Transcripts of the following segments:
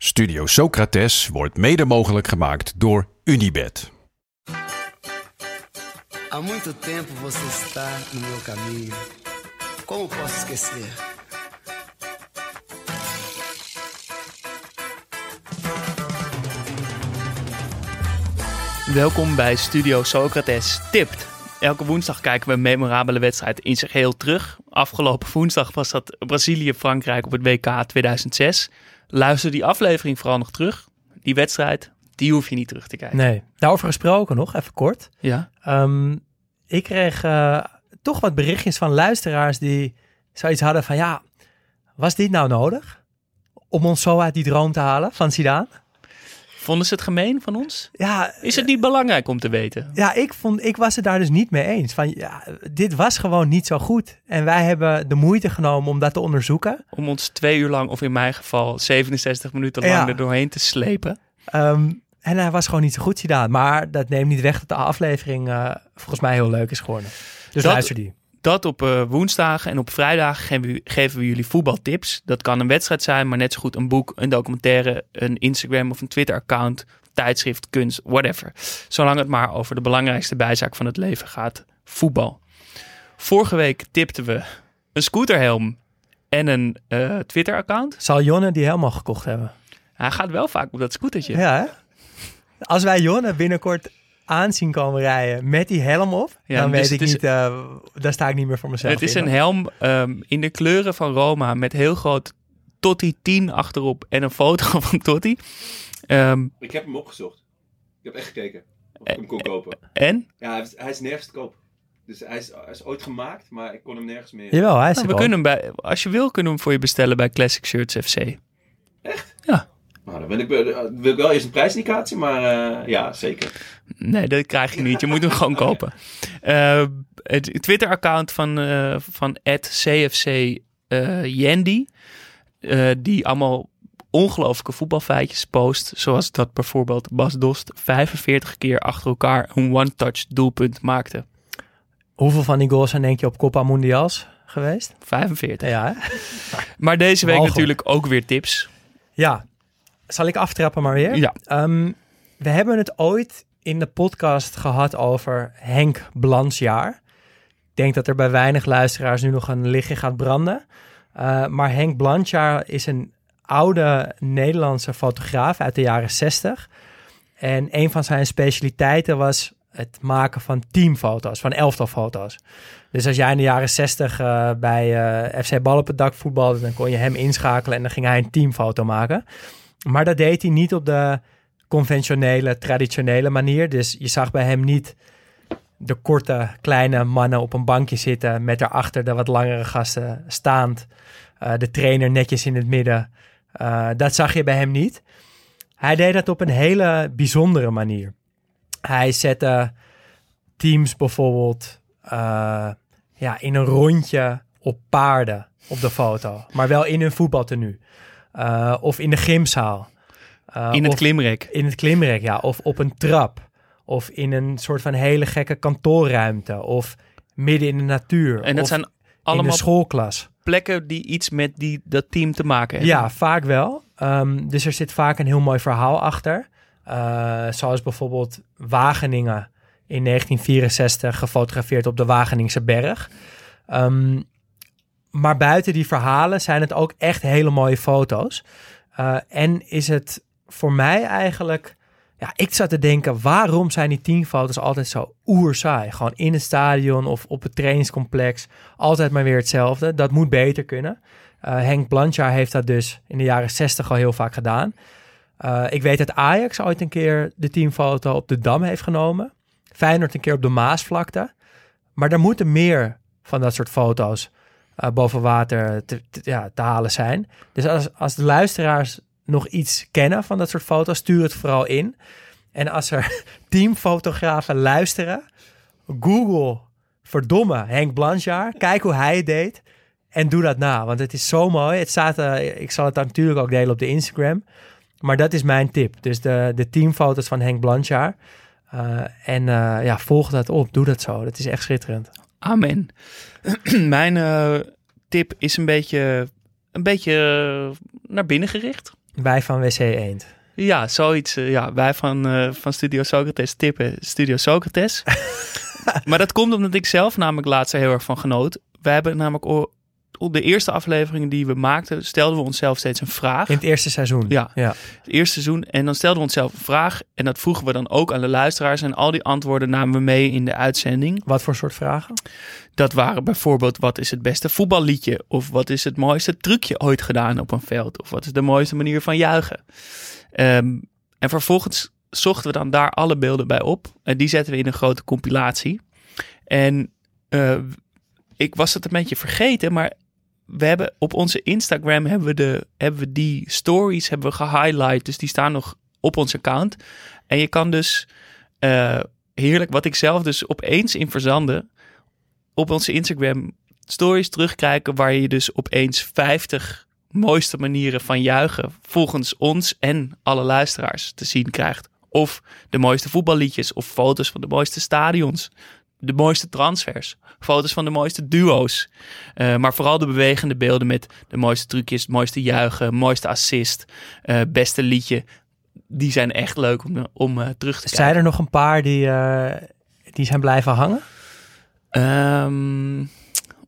Studio Socrates wordt mede mogelijk gemaakt door Unibed. Há muito tempo você está no meu caminho. Como posso esquecer? Welkom bij Studio Socrates Tipt. Elke woensdag kijken we een memorabele wedstrijd in zijn geheel terug. Afgelopen woensdag was dat Brazilië-Frankrijk op het WK 2006. Luister die aflevering vooral nog terug. Die wedstrijd, die hoef je niet terug te kijken. Nee, daarover gesproken nog, even kort. Ja? Ehm, ik kreeg eh, toch wat berichtjes van luisteraars die zoiets hadden van... Ja, was dit nou nodig? Om ons zo uit die droom te halen van Zidane? Vonden ze het gemeen van ons? Ja, Is het niet belangrijk om te weten? ja ik, vond, ik was het daar dus niet mee eens. Van, ja, dit was gewoon niet zo goed. En wij hebben de moeite genomen om dat te onderzoeken. Om ons twee uur lang, of in mijn geval 67 minuten lang, Ja. er doorheen te slepen. Ehm, en hij was gewoon niet zo goed, Zidane. Maar dat neemt niet weg dat de aflevering eh, volgens mij heel leuk is geworden. Dus Dat- luister die. Dat op eh, woensdagen en op vrijdagen geven we, geven we jullie voetbaltips. Dat kan een wedstrijd zijn, maar net zo goed een boek, een documentaire, een Instagram of een Twitter-account, tijdschrift, kunst, whatever. Zolang het maar over de belangrijkste bijzaak van het leven gaat: voetbal. Vorige week tipten we een scooterhelm en een eh, Twitter-account. Zal Jonne die helemaal gekocht hebben? Hij gaat wel vaak op dat scootertje. Ja, hè? Als wij Jonne binnenkort aanzien komen rijden met die helm op, Ja, dan dus weet ik is- niet, eh, daar sta ik niet meer voor mezelf Het is in, een helm ehm, in de kleuren van Roma met heel groot Totti 10 achterop en een foto van Totti. Ehm, Ik heb hem opgezocht. Ik heb echt gekeken of Eh, ik hem kon kopen. en Ja, hij is, hij is nergens te koop. Dus hij is, hij is ooit gemaakt, maar ik kon hem nergens meer. Jawel, hij is Nou, we kunnen hem bij, als je wil, kunnen we hem voor je bestellen bij Classic Shirts FC. Nou, dan wil ik, wel- wil ik wel eerst een prijsindicatie, maar eh, ja, zeker. Nee, dat krijg je niet. Je moet hem gewoon kopen. Eh, het Twitter-account van, eh van @cfc eh, Yandy, eh, die allemaal ongelooflijke voetbalfeitjes post. Zoals dat bijvoorbeeld Bas Dost 45 keer achter elkaar een one-touch doelpunt maakte. Hoeveel van die goals zijn denk je op Copa Mundials geweest? 45. Ja, hè? Maar deze week natuurlijk ook weer tips. Ja. Zal ik aftrappen maar weer? Ja. Ehm, we hebben het ooit in de podcast gehad over Henk Blansjaar. Ik denk dat er bij weinig luisteraars nu nog een lichtje gaat branden. Uh, maar Henk Blansjaar is een oude Nederlandse fotograaf uit de jaren 60. En een van zijn specialiteiten was het maken van teamfoto's, van elftalfoto's. Dus als jij in de jaren 60 uh, bij uh, FC Bal op het dak voetbalde, dan kon je hem inschakelen en dan ging hij een teamfoto maken. Maar dat deed hij niet op de conventionele, traditionele manier. Dus je zag bij hem niet de korte, kleine mannen op een bankje zitten met daarachter de wat langere gasten staand. Uh, de trainer netjes in het midden. Uh, dat zag je bij hem niet. Hij deed dat op een hele bijzondere manier. Hij zette teams bijvoorbeeld uh, ja, in een rondje op paarden op de foto. Maar wel in hun voetbaltenu. Uh, of in de gymzaal. Uh, in het klimrek. In het klimrek, ja. Of op een trap. Of in een soort van hele gekke kantoorruimte. Of midden in de natuur. En dat of zijn allemaal in de schoolklas. plekken die iets met die, dat team te maken hebben. Ja, vaak wel. Um, dus er zit vaak een heel mooi verhaal achter. Uh, zoals bijvoorbeeld Wageningen in 1964 gefotografeerd op de Wageningse berg. Um, maar buiten die verhalen zijn het ook echt hele mooie foto's. Uh, en is het voor mij eigenlijk... Ja, ik zat te denken, waarom zijn die teamfoto's altijd zo oerzaai? Gewoon in het stadion of op het trainingscomplex. Altijd maar weer hetzelfde. Dat moet beter kunnen. Uh, Henk Blanchard heeft dat dus in de jaren 60 al heel vaak gedaan. Uh, ik weet dat Ajax ooit een keer de teamfoto op de Dam heeft genomen. Feyenoord een keer op de Maasvlakte. Maar er moeten meer van dat soort foto's uh, boven water te, ja, te halen zijn. Dus als, als de luisteraars nog iets kennen van dat soort foto's, stuur het vooral in. En als er teamfotografen luisteren, Google verdomme Henk Blanchard. Kijk hoe hij het deed. En doe dat na, want het is zo mooi. Het staat, uh, ik zal het natuurlijk ook delen op de Instagram. Maar dat is mijn tip. Dus de, de teamfoto's van Henk Blanchard. Uh, en ja, volg dat op. Doe dat zo. Dat is echt schitterend. Amen. mijn tip is een beetje, een beetje naar binnen gericht. Wij van WC Eend. Ja, zoiets. ja, wij van, van Studio Socrates tippen Studio Socrates. maar dat komt omdat ik zelf namelijk laatst heel erg van genoot. We hebben namelijk op de eerste afleveringen die we maakten, stelden we onszelf steeds een vraag. In het eerste seizoen? Ja, ja. het eerste seizoen. En dan stelden we onszelf een vraag. En dat vroegen we dan ook aan de luisteraars. En al die antwoorden namen we mee in de uitzending. Wat voor soort vragen? Dat waren bijvoorbeeld, wat is het beste voetballiedje? Of wat is het mooiste trucje ooit gedaan op een veld? Of wat is de mooiste manier van juichen? Um, en vervolgens zochten we dan daar alle beelden bij op. En die zetten we in een grote compilatie. En uh, ik was het een beetje vergeten, maar we hebben op onze Instagram hebben we, de, hebben we die stories hebben we gehighlight. Dus die staan nog op ons account. En je kan dus uh, heerlijk, wat ik zelf dus opeens in verzanden, op onze Instagram stories terugkijken, waar je dus opeens 50 mooiste manieren van juichen volgens ons en alle luisteraars te zien krijgt. Of de mooiste voetballiedjes of foto's van de mooiste stadions de mooiste transfers. Foto's van de mooiste duo's. Uh, maar vooral de bewegende beelden met de mooiste trucjes, het mooiste juichen, mooiste assist, uh, beste liedje. Die zijn echt leuk om, om uh, terug te kijken. Zijn er nog een paar die, die zijn blijven hangen? Um,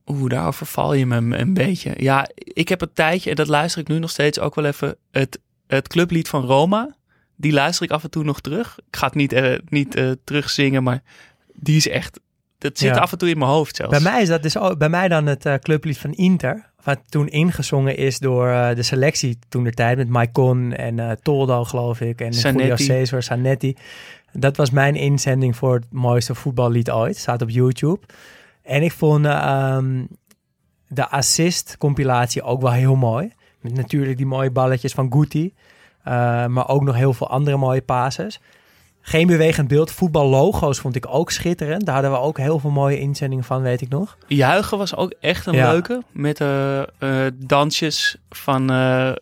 Oeh, daarover val je me een beetje. Ja, ik heb een tijdje, en dat luister ik nu nog steeds ook wel even, het, het clublied van Roma. Die luister ik af en toe nog terug. Ik ga het niet, uh, niet uh, terugzingen, maar die is echt. Dat zit af en toe in mijn hoofd zelfs. Bij mij is dat dus ook, bij mij dan het uh, clublied van Inter. Wat toen ingezongen is door uh, de selectie toen de tijd met Maicon en uh, Toldo geloof ik. En Sanetti. Julio Cesar, Sanetti. Dat was mijn inzending voor het mooiste voetballied ooit. Staat op YouTube. En ik vond um, de assist compilatie ook wel heel mooi. Met natuurlijk die mooie balletjes van Guti. maar ook nog heel veel andere mooie passes. Geen bewegend beeld. Voetballogo's vond ik ook schitterend. Daar hadden we ook heel veel mooie inzendingen van, weet ik nog. Juichen was ook echt een ja. leuke. Met uh, uh, dansjes van, uh,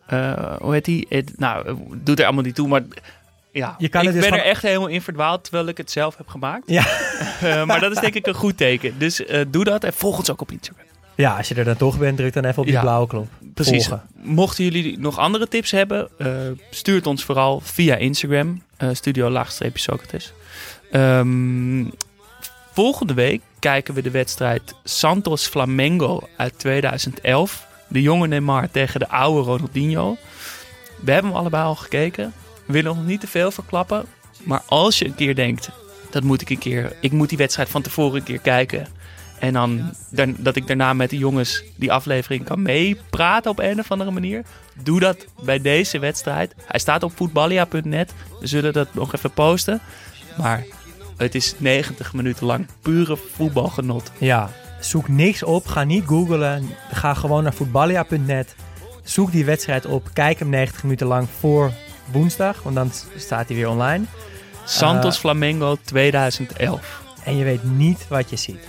hoe heet die? Nou, doet er allemaal niet toe, maar... Ja, je kan ik het dus ben van... er echt helemaal in verdwaald, terwijl ik het zelf heb gemaakt. Ja. maar dat is denk ik een goed teken. Dus doe dat en volg ons ook op Instagram. Ja, als je er dan toch bent, druk dan even op die Ja, blauwe knop. Precies. Volgen. Mochten jullie nog andere tips hebben, uh, stuur het ons vooral via Instagram, studio laagstreepje Socrates. Um, volgende week kijken we de wedstrijd Santos Flamengo uit 2011. De jonge Neymar tegen de oude Ronaldinho. We hebben hem allebei al gekeken. We willen nog niet te veel verklappen. Maar als je een keer denkt, dat moet ik een keer. Ik moet die wedstrijd van tevoren een keer kijken. En dan, dat ik daarna met de jongens die aflevering kan meepraten op een of andere manier. Doe dat bij deze wedstrijd. Hij staat op voetballia.net. We zullen dat nog even posten. Maar het is 90 minuten lang pure voetbalgenot. Ja, zoek niks op. Ga niet googlen. Ga gewoon naar voetballia.net. Zoek die wedstrijd op. Kijk hem 90 minuten lang voor woensdag. Want dan staat hij weer online. Santos Uh, Flamengo 2011. En je weet niet wat je ziet.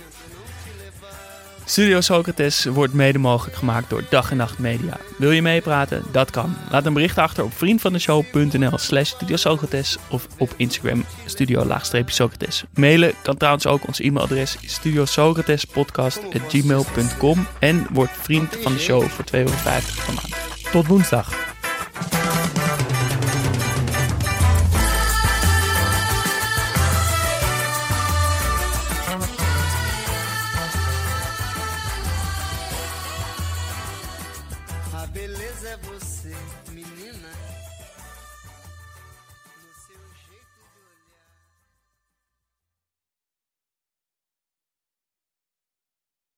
Studio Socrates wordt mede mogelijk gemaakt door Dag en Nacht Media. Wil je meepraten? Dat kan. Laat een bericht achter op vriendvandeshow.nl slash Studio Socrates of op Instagram studio-socrates. Mailen kan trouwens ook ons e-mailadres studiosocratespodcast.gmail.com en word vriend van de show voor 2,50 euro per maand. Tot woensdag.